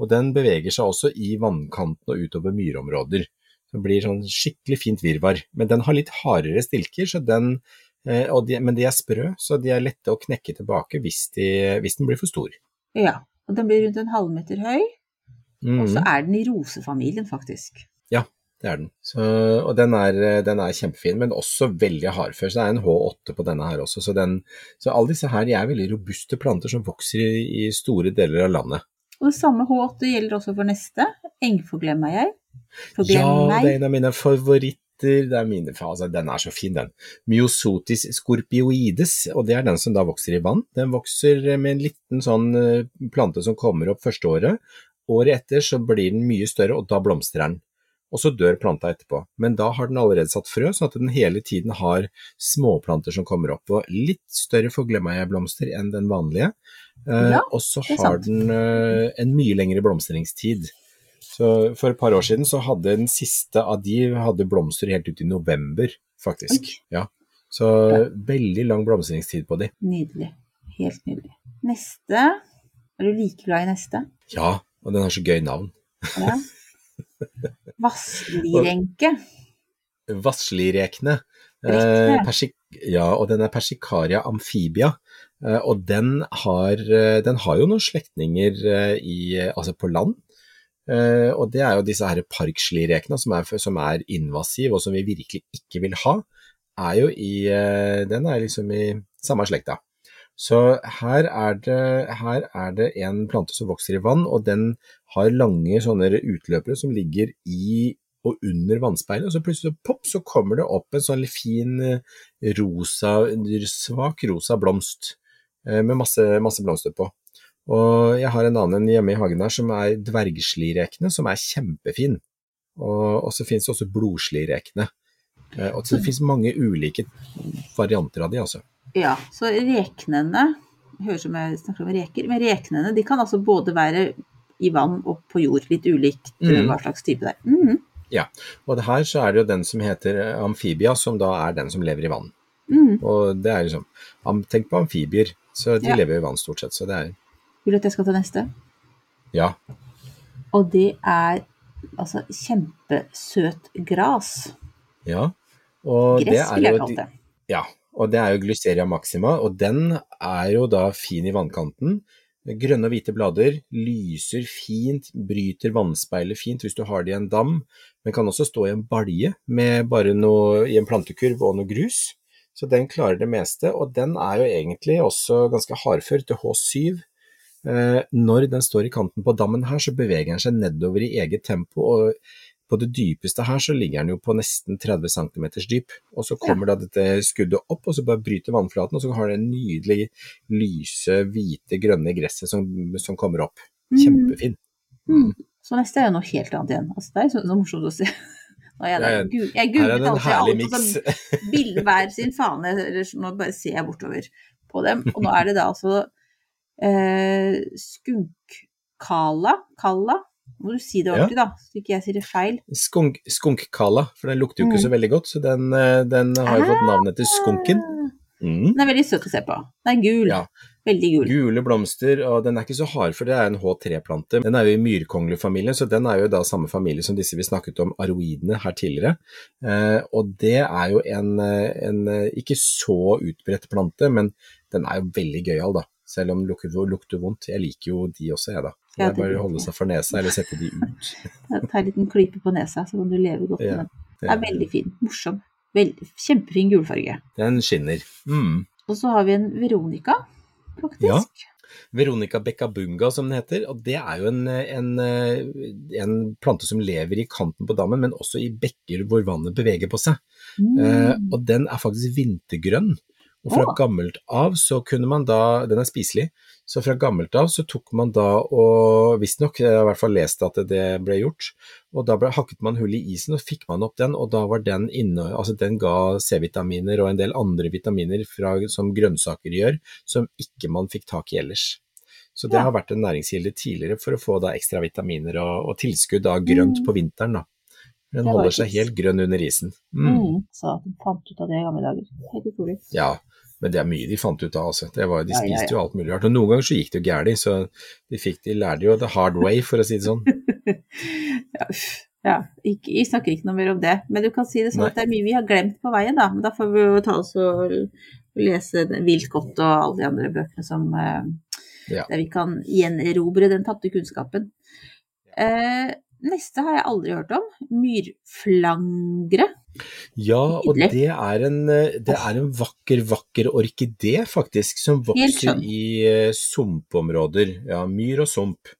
Og den beveger seg også i vannkanten og utover myrområder. Det blir sånn skikkelig fint virvar. Men den har litt hardere stilker, så den, de, men de er sprø, så de er lette å knekke tilbake hvis, de, hvis den blir for stor. Ja, og den blir rundt en halvmeter høy, og så Mhm. er den i rosefamilien, faktisk. Ja, det er den. Så, og den er, den er kjempefin, men også veldig hardfør. Så det er en H8 på denne her også. Så, den, så alle disse her de er veldig robuste planter som vokser i, i store deler av landet. Og det samme H8 gjelder også for neste. Engforglemmer Ja, Forglemmer det er en av mine favoritter. Det er mine, altså, den er så fin, den. Myosotis scorpioides, og det er den som da vokser i vann. Den vokser med en liten sånn eh, plante som kommer opp første året. Året etter så blir den mye større, og da blomstrer den. Og så dør planta etterpå. Men da har den allerede satt frø, sånn at den hele tiden har småplanter som kommer opp. Og litt større forglemmeieblomster enn den vanlige. Eh, Ja, og så har den eh, en mye lengre blomstringstid. Så for et par år siden så hadde den siste av de hadde blomster helt ut i november, faktisk. Ja. Så veldig lang blomstringstid på de. Nydelig. Helt nydelig. Neste Er du like glad i neste? Ja, og den har så gøy navn. Ja. [laughs] Vasslirenke. Vasslirekne. Rekne. Eh, persik ja, og den er persikaria amfibia. Eh, og den har, eh, den har jo noen slektninger eh, i, altså på land. Eh, og det er jo disse her parkslirrekene som som er invasive, og som vi virkelig ikke vil ha. Er jo i, uh, den er liksom i samme slekta. Så her er, det, her er det en plante som vokser i vann, og den har lange sånne utløpere som ligger i og under vannspeilet, og så plutselig så pop, så kommer det opp en sånn fin eh, rosa, svak rosa blomst uh, med masse, masse blomster på. Og jeg har en annen hjemme i hagen her som er dvergslirekene, som er kjempefin. Og, så finnes det også blodslirekene. Eh, Og så det finnes mange ulike varianter av de, altså. Ja, så reknene Høres ut som jeg snakker om reker, men reknene de kan altså både være i vann og på jord. Litt ulikt Mm. hva slags type det er. Mhm. Og det her så er det jo den som heter eh, amfibia, som da er den som lever i vann. Mm. Og det er liksom Tenk på amfibier, så de Ja. lever i vann stort sett. Så det er Vil du at jeg skal ta neste? Ja. Og det er altså kjempesøt gras. ja. Og det Gress, er vil jeg kalle det. Ja, og det er jo Glyceria maxima, og den er jo da fin i vannkanten. Grønne og hvite blader, lyser fint, bryter vannspeilet fint hvis du har det i en dam, men kan også stå i en balje med bare noe i en plantekurv og noe grus. Så den klarer det meste, og den er jo egentlig også ganske hardfør til H7. Eh, når den står i kanten på dammen her, så beveger den seg nedover i eget tempo, og på det dypeste her så ligger den jo på nesten 30 cm dyp, og så kommer da dette skuddet opp, og så bare bryter vannflaten, og så har det nydelig lyse, hvite, grønne gresset som, som kommer opp. Kjempefin. Mhm. Så neste er jo noe helt annet igjen. Altså, det er så, så morsomt å se. [laughs] Jeg, Ja, jeg er googlet altså alt, og så [laughs] bilde hver sin fane, eller så- nå bare ser jeg bortover på dem. Og nå er det da altså eh, skunkkala, kalla, må du si det ordentlig da, så ikke jeg sier det feil. Skunk, skunkkala, for den lukter jo ikke Mm. så veldig godt, så den, eh, den har jo fått navnet til skunken. Mm. Den er veldig søt å se på. Den er gul. Ja. Veldig gul. Gule blomster, og den er ikke så hard, for det er en H3-plante. Den er jo i myrkonglefamilien, så den er jo da samme familie som disse vi snakket om, aroidene, her tidligere. Eh, og det er jo en, eh, en eh, ikke så utbredt plante, men den er jo veldig gøyal, da. Selv om det lukter, lukter vondt. Jeg liker jo de også, jeg, da. Det er bare å holde seg for nesa, eller sette de ut. [laughs] Ta en liten klype på nesa, så kan du leve godt med den. Den er veldig fin. Morsom. Veldig, kjempefin gulfarge. Den skinner. Mm. Og så har vi en Veronica, faktisk. Ja. Veronica beccabunga, som den heter. Og det er jo en, en, en plante som lever i kanten på dammen, men også i bekker hvor vannet beveger på seg. Eh, Mm. og den er faktisk vintergrønn. Og fra gammelt av så kunne man da, den er spiselig, så fra gammelt av så tok man da og visstnok, jeg har i hvert fall lest at det ble gjort, og da ble, hakket man hull i isen og fikk man opp den, og da var den inne, altså den ga C-vitaminer og en del andre vitaminer fra, som grønnsaker gjør, som ikke man fikk tak i ellers. Så det Ja. har vært en næringskilde tidligere for å få da ekstra vitaminer og, og tilskudd av grønt Mm. på vinteren da. Den holder seg helt grønn under isen. Mm. Mm. Så at de fant ut av det i gamle dager. Helt utrolig. Ja, men det er mye de fant ut av, altså. Det var, de Ja, ja, ja. jo alt mulig rart. Og noen ganger så gikk det jo galt, så de, fikk, de lærte jo the hard way, for å si det sånn. [laughs] Ja, ja ikke, jeg snakker ikke noe mer om det. Men du kan si det sånn Nei. at det er mye vi har glemt på veien, da. Men da får vi jo ta oss og lese Vilt godt og alle de andre bøkene som eh, Ja. Der vi kan gjenerobre den tapte kunnskapen. Eh, neste har jeg aldri hørt om. Myrflangre. Ja, og det er en, eh, det er en vakker, vakker orkidé, faktisk, som vokser i eh, sumpområder. Ja, myr og sump.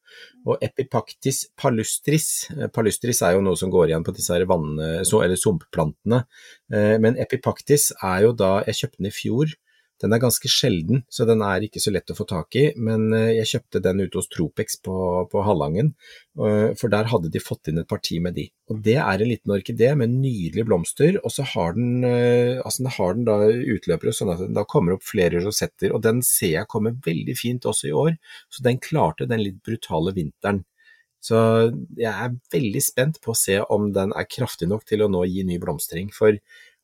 Og Epipactis palustris. Eh, Palustris er jo noe som går igjen på disse her vann, så- eller sumpplantene. Men Epipactis er jo da Jeg kjøpte den i fjor. Den er ganske sjelden, så den er ikke så lett å få tak i. Men eh, jeg kjøpte den ute hos Tropex på, på Hallangen, eh, for der hadde de fått inn et parti med de. Og det er en liten orkidé med nydelige blomster, og så har den, eh, altså den, har den da utløpere sånn at den da kommer opp flere rosetter, og den ser jeg kommer veldig fint også i år. Så den klarte den litt brutale vinteren. Så jeg er veldig spent på å se om den er kraftig nok til å nå gi ny blomstring, for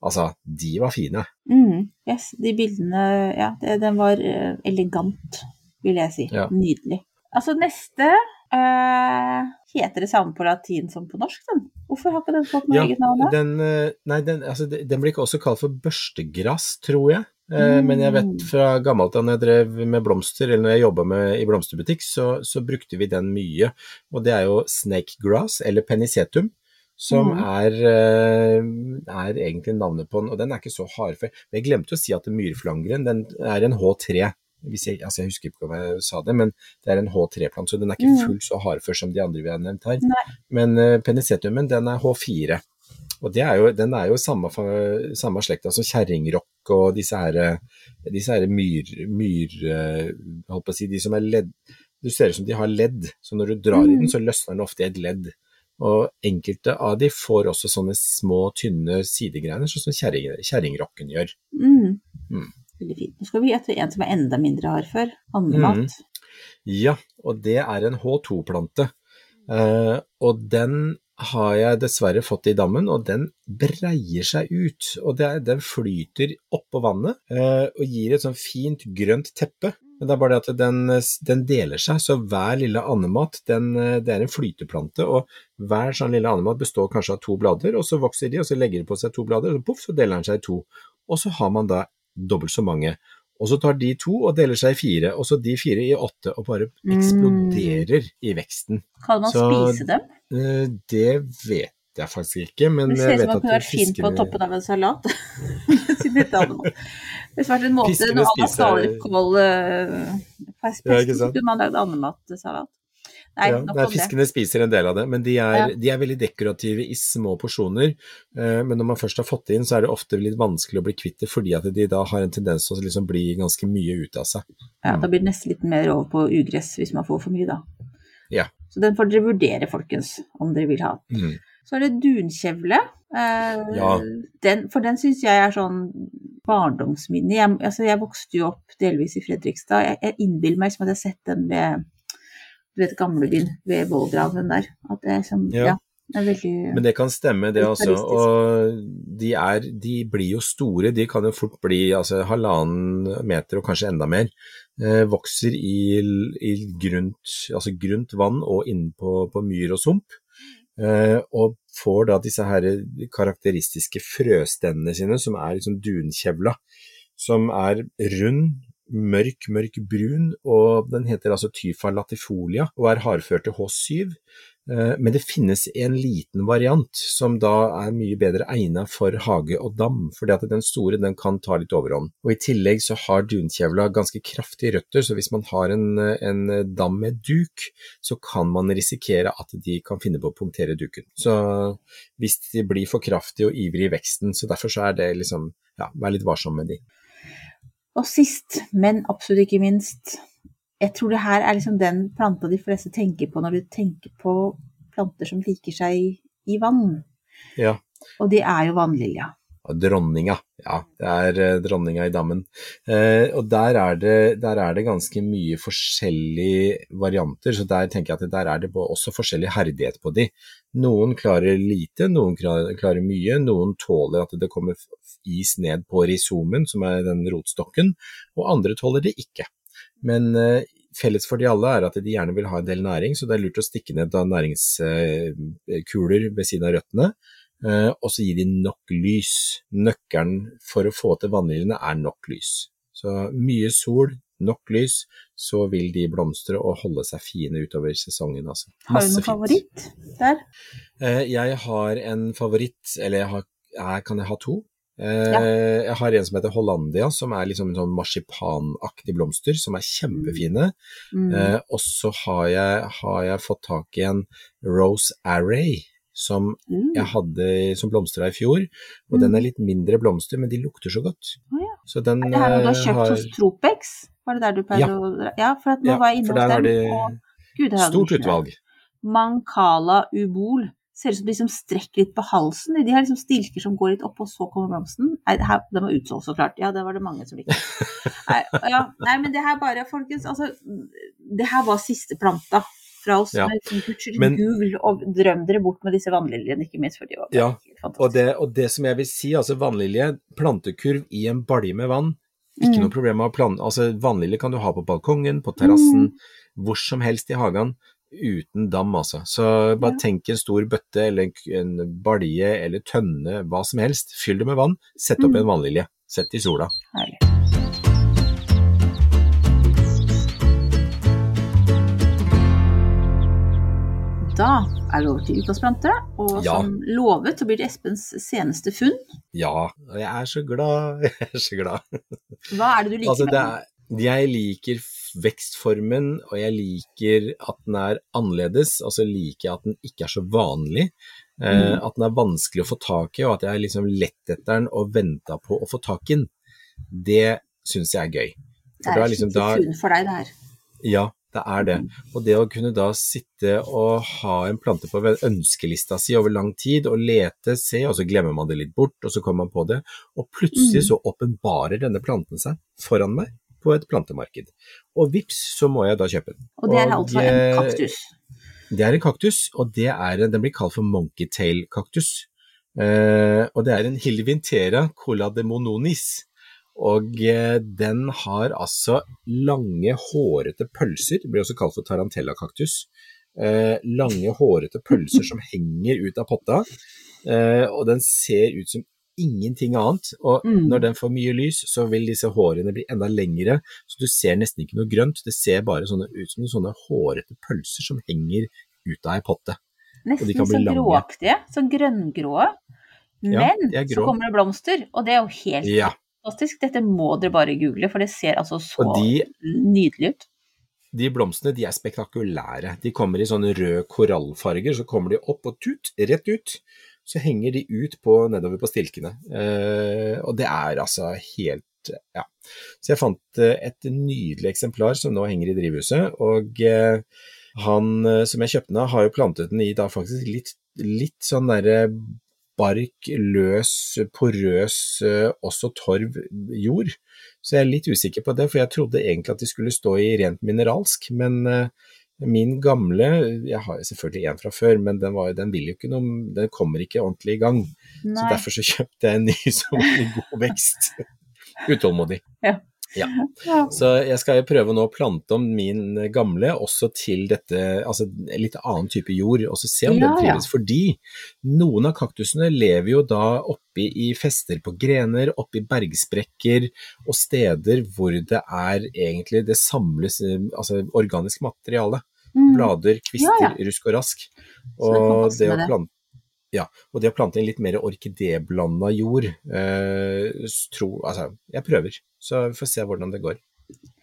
altså, de var fine. Mm, yes, de bildene Ja, det, den var eh, elegant, vil jeg si. Ja. Nydelig. Altså, neste øh, Heter det samme på latin som på norsk, den? Hvorfor har ikke den fått noe Ja, eget navn? da? den, eh, nei, den, altså, den blir ikke også kalt for børstegrass, tror jeg. Mm. Men jeg vet fra gammelt av når jeg drev med blomster, eller når jeg jobba i blomsterbutikk, så, så brukte vi den mye. Og det er jo snake grass, eller penicetum, som mm. er, eh, er egentlig navnet på den. Og den er ikke så hardfør. Men jeg glemte å si at myrflangeren, den er en H3. Hvis jeg, altså jeg husker ikke om jeg sa det, men det er en H3-plant, så den er ikke Mhm. fullt så hardfør som de andre vi har nevnt her. Nei. Men uh, penicetumen, den er H4. Og det er jo, den er jo samme, samme slekta som kjerringrokk og disse her, disse her myr, myr eh, holdt på å si, de som er ledd. Du ser ut som de har ledd, så når du drar i den, så løsner den ofte i et ledd. Og enkelte av de får også sånne små, tynne sidegreiner, sånn som kjerringrocken gjør. Mm. Mm. Veldig fint. Nå skal vi etter en som er enda mindre hardfør. Andemat. Mm. Ja, og det er en H2-plante. Eh, og den har jeg dessverre fått i dammen, og den breier seg ut. Og det den flyter oppå vannet eh, og gir et sånn fint grønt teppe. Men det er bare det at den, den deler seg, så hver lille andemat den, det er en flyteplante. Og hver sånn lille andemat består kanskje av to blader, og så vokser de, og så legger de på seg to blader, og så poff, så deler den seg i to. Og så har man da dobbelt så mange. Og så tar de to og deler seg i fire, og så de fire i åtte, og bare eksploderer i veksten. Kan man Så- spise dem? Eh, Det vet jeg faktisk ikke, men Det jeg ser ut vet som man at kunne vært fin på toppen av en salat. [laughs] Siden dette andemat. Det skulle vært en måte la spiser- Saltkål eh? Kunne man lagd andematsalat? Nei, ja, nei, det. fiskene spiser en del av det, men de er, Ja. de er veldig dekorative i små porsjoner. eh, Men når man først har fått det inn, så er det ofte litt vanskelig å bli kvitt det, fordi at de da har en tendens til å liksom bli ganske mye ut av seg. Ja, da blir det nesten litt mer over på ugress hvis man får for mye, da. Ja. Så den får dere vurdere, folkens, om dere vil ha. Mm. Så er det dunkjevle. Eh, Ja. den, for den syns jeg er sånn barndomsminne. Jeg, altså, jeg vokste jo opp delvis i Fredrikstad. Jeg, jeg innbiller meg som at jeg har sett den ved du vet, gamlebyen ved Vålgraven der. At det er sånn, Ja. ja. det veldig Men det kan stemme, det også. Og de, er, de blir jo store, de kan jo fort bli altså, halvannen meter og kanskje enda mer. Eh, vokser i, i grunt, altså grunt vann og inne på, på myr og sump. Eh, og får da disse her karakteristiske frøstendene sine, som er liksom dunkjevla, som er rund, mørk, mørk brun, og den heter altså tyfa latifolia og er hardført til H7. Eh, Men det finnes en liten variant som da er mye bedre egnet for hage og dam, fordi at den store den kan ta litt overhånd. Og I tillegg så har dunkjevla ganske kraftige røtter, så hvis man har en, en dam med duk, så kan man risikere at de kan finne på å punktere duken. Så hvis de blir for kraftige og ivrige i veksten, så derfor så er det liksom, ja, vær litt varsom med de. Og sist, men absolutt ikke minst, jeg tror det her er liksom den planta de fleste tenker på når du tenker på planter som liker seg i vann. Ja, Og det er jo vannlilja. Dronninga, ja. Det er eh, dronninga i dammen. Eh, og der er, det, der er det ganske mye forskjellige varianter, så der tenker jeg at der er det også forskjellig herdighet på de. Noen klarer lite, noen klarer, mye, noen tåler at det kommer is ned på rhizomen, som er den rotstokken, og andre tåler det ikke. Men eh, felles for de alle er at de gjerne vil ha en del næring, så det er lurt å stikke ned næringskuler ved siden av røttene. Eh, og så gi de nok lys. Nøkkelen for å få til vannliljene er nok lys. Så mye sol, nok lys, så vil de blomstre og holde seg fine utover sesongen. Altså. Har du noen favoritt der? Eh, jeg har en favoritt, eller jeg har, kan jeg ha to? Eh, Ja. Jeg har en som heter Hollandia, som er liksom en sånn marsipanaktig blomster, som er kjempefine. Mm. Eh, og så har jeg, har jeg fått tak i en Rose Array, som Mm. jeg hadde som blomstra i fjor. Og den er litt mindre blomster, men de lukter så godt. Oh, ja. Så den Er det her noe du har eh, kjøpt har hos Tropex? Var det der du pleide Ja. å? Ja, for at nå Ja, var jeg inne hos dem, de og Gud, hadde stort utvalg. Mancala ubol. Ser ut som de liksom strekker litt på halsen. De har liksom stilker som går litt opp, og så kommer blomsten. Nei, det her, den var utsolgt, så klart. Ja, det var det mange som likte. [laughs] Nei, ja, nei, men det her bare, folkens, altså Det her var siste planta fra oss. Ja. liksom Men- gul, og drøm dere bort med disse vannliljene, ikke minst, for de var Ja. Og det, og det som jeg vil si, altså vannlilje, plantekurv i en balje med vann. Ikke Mm. noe problem med å plante Altså vannlilje kan du ha på balkongen, på terrassen, Mm. hvor som helst i hagen. Uten dam, altså. Så bare tenk en stor bøtte eller en, balje eller tønne, hva som helst. Fyll det med vann, sett opp Mm. en vannlilje. Sett i sola. Herlig. Da er det over til ukas plante, og Ja. som lovet så blir det Espens seneste funn. Ja, jeg er så glad. [laughs] Jeg er så glad. Hva er det du liker Altså, med den? jeg liker vekstformen, og jeg liker at den er annerledes. Og så liker jeg at den ikke er så vanlig. Eh, Mm. At den er vanskelig å få tak i, og at jeg er liksom lett etter den og venta på å få tak i den. Det syns jeg er gøy. Det For er da liksom skikkelig funn for deg, det her. Ja, det er det. Og det å kunne da sitte og ha en plante på ønskelista si over lang tid, og lete, se, og så glemmer man det litt bort, og så kommer man på det, og plutselig Mm. så åpenbarer denne planten seg foran meg på et plantemarked. Og vips, så må jeg da kjøpe den. Og det er Og, altså en kaktus. Det er en kaktus, og det er, en- den blir kalt for monkeytail-kaktus. Eh, og det er en hilvintera colademononis. Og eh, den har altså lange, hårete pølser, det blir også kalt for tarantella-kaktus. Eh, lange, hårete pølser som henger ut av potta, eh, og den ser ut som ingenting annet. Og Mm. når den får mye lys, så vil disse hårene bli enda lengre, så du ser nesten ikke noe grønt. Det ser bare sånne, ut som sånne hårete pølser som henger ut av ei potte. Nesten så gråaktige, så grønngrå. Men ja, så kommer det blomster, og det er jo helt Ja, fantastisk. Dette må dere bare google, for det ser altså så de, nydelig ut. de blomstene de er spektakulære. De kommer i sånne røde korallfarger, så kommer de opp og tut, rett ut. Så henger de ut på, nedover på stilkene. Eh, og det er altså helt ja. Så jeg fant eh, et nydelig eksemplar som nå henger i drivhuset, og eh, han eh, som jeg kjøpte den av, har jo plantet den i da faktisk litt, litt sånn derre bark, løs, porøs, eh, også torv jord. Så jeg er litt usikker på det, for jeg trodde egentlig at de skulle stå i rent mineralsk, men eh, min gamle, jeg har selvfølgelig en fra før, men den, var, den ikke noe, den kommer ikke ordentlig i gang. Så derfor så kjøpte jeg en ny som var i god vekst. [laughs] Utålmodig. Ja. Ja. Ja. Så jeg skal prøve nå å plante om min gamle også til dette, altså litt annen type jord, og så se om Ja, den ja. trives. Fordi noen av kaktusene lever jo da oppi i fester på grener, oppi bergsprekker og steder hvor det er egentlig det samles altså organisk materiale. Mm. Blader, kvister, Ja, ja. rusk og rask. Og det å plante ja, og det å plante inn litt mer orkidéblanda jord, eh, tro, altså, jeg prøver, så vi får se hvordan det går.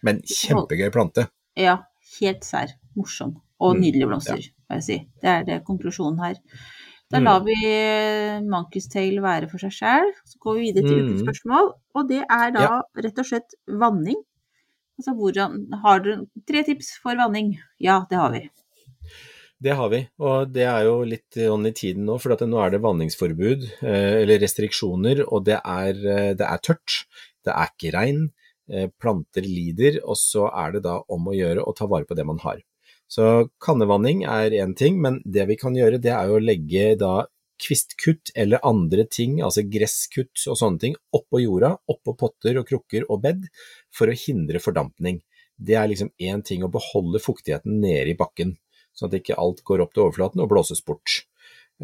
Men kjempegøy plante. Ja, helt sær. Morsom. Og Mm, nydelige blomster, må jeg si. Det er det konklusjonen her. Da Mm. lar vi Monkey's Tale være for seg sjøl. Så går vi videre til ukens Mm. spørsmål, og det er da Ja. rett og slett vanning. Altså hvordan Har du tre tips for vanning? Ja, det har vi. Det har vi, og det er jo litt i tiden nå, for nå er det vanningsforbud eh, eller restriksjoner, og det er, eh, det er tørt, det er ikke regn, eh, planter lider, og så er det da om å gjøre å ta vare på det man har. Så kannevanning er én ting, men det vi kan gjøre det er jo å legge da kvistkutt eller andre ting, altså gresskutt og sånne ting, oppå jorda, oppå potter og krukker og bed, for å hindre fordampning. Det er liksom én ting å beholde fuktigheten nede i bakken sånn at ikke alt går opp til overflaten og blåses bort.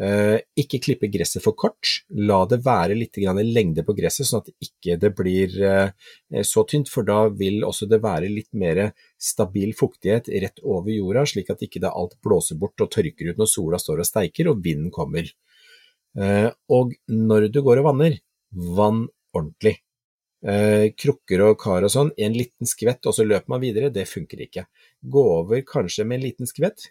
Eh, ikke klippe gresset for kort, la det være litt lengde på gresset, sånn at det ikke blir eh, så tynt, for da vil også det være litt mer stabil fuktighet rett over jorda, slik at ikke alt blåser bort og tørker ut når sola står og steiker og vinden kommer. Eh, og når du går og vanner, vann ordentlig. Krukker og kar og sånn, en liten skvett og så løper man videre, det funker ikke gå over kanskje med en liten skvett,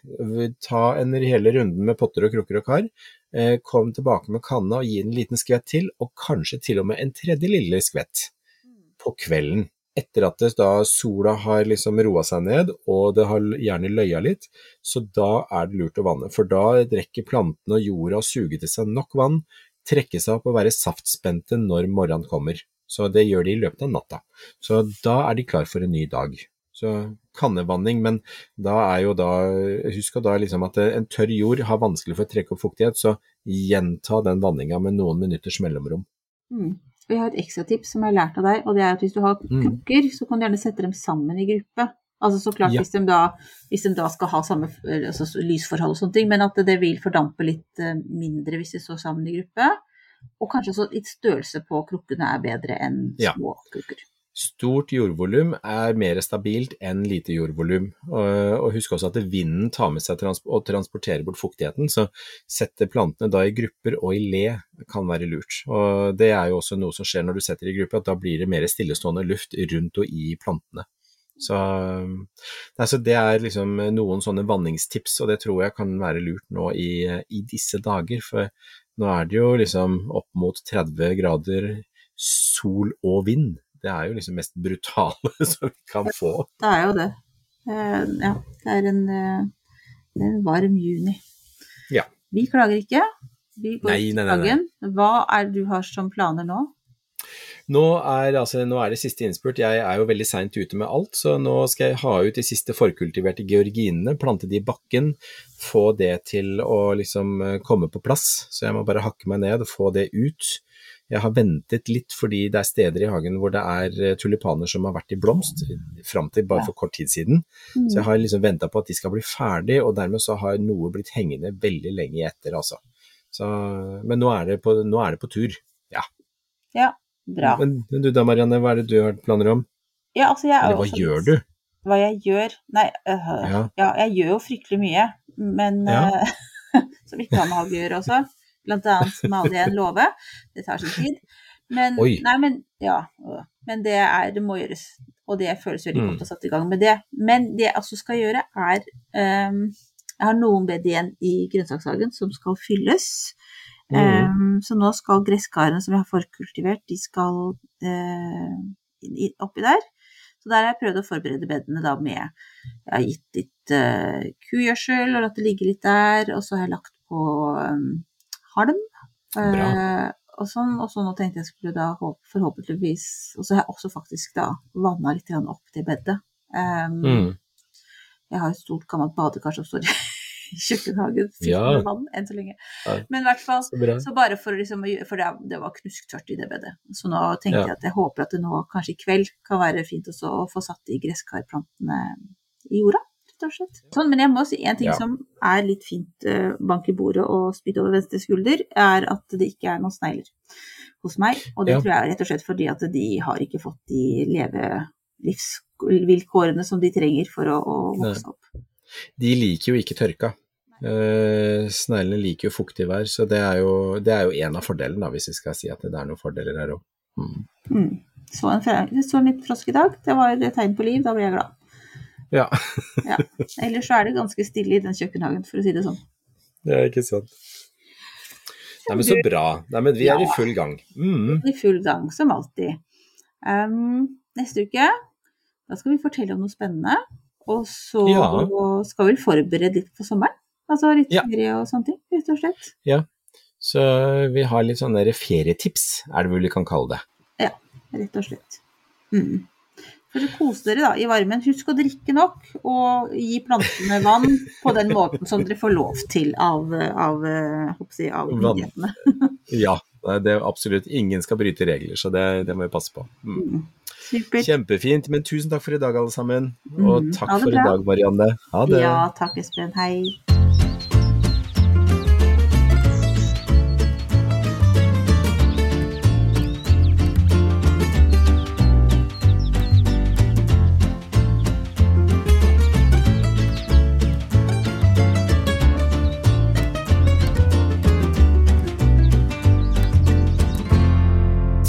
ta en hele runden med potter og krukker og kar, eh, kom tilbake med kanna og gi en liten skvett til, og kanskje til og med en tredje lille skvett på kvelden. Etter at det, da sola har liksom roa seg ned og det har gjerne løya litt, så da er det lurt å vanne. For da rekker plantene og jorda å suge til seg nok vann, trekke seg opp og være saftspente når morgenen kommer. Så det gjør de i løpet av natta. Så da er de klar for en ny dag. Så kannevanning, men da er jo da Husk da liksom at en tørr jord har vanskelig for å trekke opp fuktighet, så gjenta den vanninga med noen minutters mellomrom. Mm. Og jeg har et ekstra tips som jeg har lært av deg, og det er at hvis du har krukker, mm. så kan du gjerne sette dem sammen i gruppe. Altså så klart ja. hvis, de da, hvis, de da, skal ha samme altså, lysforhold og sånne ting, men at det vil fordampe litt uh, mindre hvis de står sammen i gruppe. Og kanskje også litt størrelse på krukkene er bedre enn små ja. krukker. Stort jordvolum er mer stabilt enn lite jordvolum. Og husk også at vinden tar med seg og transporterer bort fuktigheten, så sette plantene da i grupper og i le kan være lurt. Og Det er jo også noe som skjer når du setter i grupper, at da blir det mer stillestående luft rundt og i plantene. Så altså det er liksom noen sånne vanningstips, og det tror jeg kan være lurt nå i, i disse dager. For nå er det jo liksom opp mot 30 grader sol og vind det er jo liksom mest brutale [laughs] som vi kan få. Det er jo det. Uh, ja, det er en, uh, en, varm juni. Ja. Vi klager ikke. Vi går nei, nei, nei, nei. Hva er det du har som planer nå? Nå er, altså, nå er, det siste innspurt. Jeg er jo veldig seint ute med alt, så nå skal jeg ha ut de siste forkultiverte georginene, plante de i bakken, få det til å liksom komme på plass. Så jeg må bare hakke meg ned og få det ut. Jeg har ventet litt fordi det er steder i hagen hvor det er eh, tulipaner som har vært i blomst fram til bare for kort tid siden. Mm. Så jeg har liksom venta på at de skal bli ferdig, og dermed så har noe blitt hengende veldig lenge etter, altså. Så, men nå er, på, nå er, det på, tur, ja. Ja, bra. Men, men, du da Marianne, hva er det du har planer om? Ja, altså jeg Eller hva gjør du? Hva jeg gjør? Nei, øh, ja. ja. jeg gjør jo fryktelig mye, men ja. øh, [laughs] Som ikke har med hage å gjøre også blant annet male en låve. Det tar sin tid. Men, nei, men, ja, men det, er, det må gjøres. Og det føles veldig godt å ha satt i gang med det. Men det jeg også skal gjøre, er Jeg har noen bed igjen i grønnsakshagen som skal fylles. Mm. Um, så nå skal gresskarene som jeg har forkultivert, de skal uh, oppi der. Så der har jeg prøvd å forberede bedene da med Jeg har gitt litt uh, kugjødsel og latt det ligge litt der. Og så har jeg lagt på um, halm. Uh, og sånn, og så nå tenkte jeg skulle da forhåpentligvis Og så har jeg også faktisk da vanna litt opp det bedet. Um, mm. Jeg har et stort, gammelt badekar som står kjøkkenhagen. [laughs] Ja. Med vann enn så lenge. Men i hvert fall, så, så, bare for, liksom, for det, det, var knusktørt i det bedet. Så nå tenkte ja. jeg at jeg håper at det nå kanskje i kveld kan være fint også å få satt de gresskarplantene i jorda rett og. Sånn, men jeg må si en ting ja. som er litt fint uh, bank i bordet og spytt over venstre skulder, er at det ikke er noen snegler hos meg. Og det ja. tror jeg er rett og slett fordi at de har ikke fått de levelivsvilkårene som de trenger for å, å vokse opp. De liker jo ikke tørka. Uh, sneglene liker jo fuktig vær, så det er, jo, det er jo en av fordelene, hvis vi skal si at det er noen fordeler her òg. Mm. Mm. Så en, så en liten frosk i dag, det var et tegn på liv, da ble jeg glad. Ja. [laughs] ja. Ellers så er det ganske stille i den kjøkkenhagen, for å si det sånn. Det er ikke sant. Nei, men så bra. Nei, men vi ja. er i full gang. Mm. I full gang, som alltid. Um, neste uke da skal vi fortelle om noe spennende. Og så ja. skal vi forberede litt på sommeren. Altså litt Ja. ferie og sånne ting, rett og slett. Så vi har litt sånne ferietips, er det vel vi kan kalle det. Ja, Rett og slett. Mm. For å kose dere da i varmen. Husk å drikke nok, og gi plantene vann på den måten som dere får lov til av, av, si, av myndighetene. [laughs] Ja, det er absolutt ingen skal bryte regler, så det, det må vi passe på. Mm. Mm. Supert. Kjempefint, men tusen takk for i dag alle sammen. Og Mm, takk for i dag, Marianne. Ha det. Ja, takk Espen. Hei.